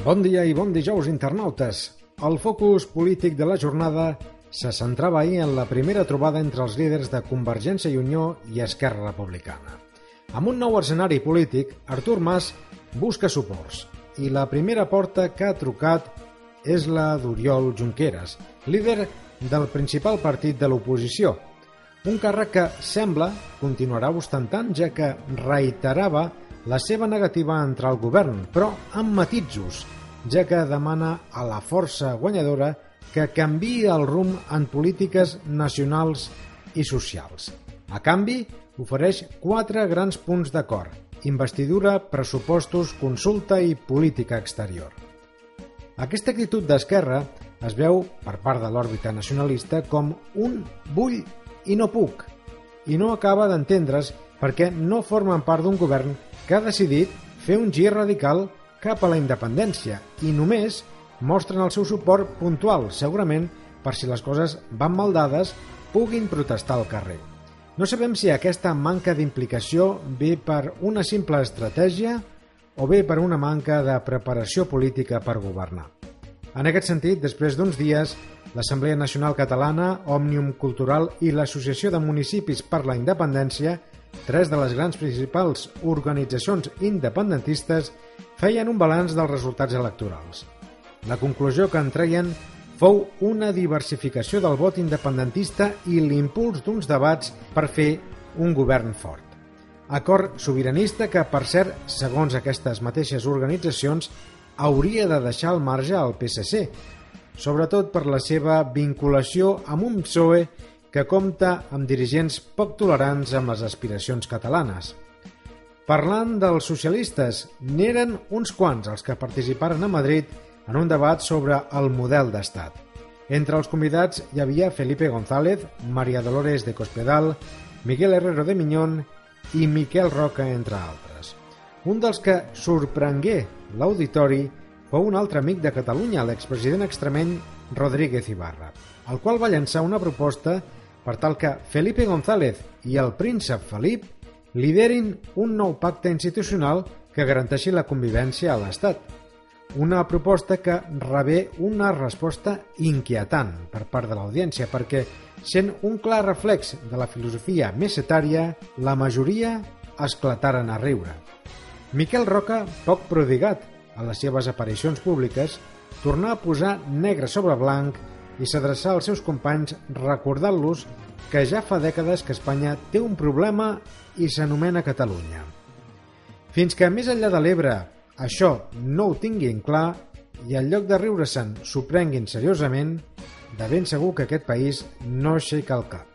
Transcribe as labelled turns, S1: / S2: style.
S1: Bon dia i bon dijous, internautes. El focus polític de la jornada se centrava ahir en la primera trobada entre els líders de Convergència i Unió i Esquerra Republicana. Amb un nou escenari polític, Artur Mas busca suports i la primera porta que ha trucat és la d'Oriol Junqueras, líder del principal partit de l'oposició, un càrrec que sembla continuarà ostentant ja que reiterava la seva negativa a entrar al govern, però amb matitzos, ja que demana a la força guanyadora que canvi el rumb en polítiques nacionals i socials. A canvi, ofereix quatre grans punts d'acord. Investidura, pressupostos, consulta i política exterior. Aquesta actitud d'Esquerra es veu, per part de l'òrbita nacionalista, com un vull i no puc, i no acaba d'entendre's perquè no formen part d'un govern que ha decidit fer un gir radical cap a la independència i només mostren el seu suport puntual, segurament per si les coses van mal dades, puguin protestar al carrer. No sabem si aquesta manca d'implicació ve per una simple estratègia o bé per una manca de preparació política per governar. En aquest sentit, després d'uns dies, l'Assemblea Nacional Catalana, Òmnium Cultural i l'Associació de Municipis per la Independència, tres de les grans principals organitzacions independentistes, feien un balanç dels resultats electorals. La conclusió que en treien fou una diversificació del vot independentista i l'impuls d'uns debats per fer un govern fort. Acord sobiranista que, per cert, segons aquestes mateixes organitzacions, hauria de deixar al marge al PSC, sobretot per la seva vinculació amb un PSOE que compta amb dirigents poc tolerants amb les aspiracions catalanes. Parlant dels socialistes, n'eren uns quants els que participaren a Madrid en un debat sobre el model d'estat. Entre els convidats hi havia Felipe González, Maria Dolores de Cospedal, Miguel Herrero de Miñón i Miquel Roca, entre altres. Un dels que sorprengué l'auditori fou un altre amic de Catalunya, l'expresident extremeny Rodríguez Ibarra, el qual va llançar una proposta per tal que Felipe González i el príncep Felip liderin un nou pacte institucional que garanteixi la convivència a l'Estat. Una proposta que rebé una resposta inquietant per part de l'audiència perquè, sent un clar reflex de la filosofia mesetària, la majoria esclataren a riure. Miquel Roca, poc prodigat a les seves aparicions públiques, tornà a posar negre sobre blanc i s'adreçà als seus companys recordant-los que ja fa dècades que Espanya té un problema i s'anomena Catalunya. Fins que més enllà de l'Ebre això no ho tinguin clar i en lloc de riure-se'n s'ho prenguin seriosament, de ben segur que aquest país no aixeca el cap.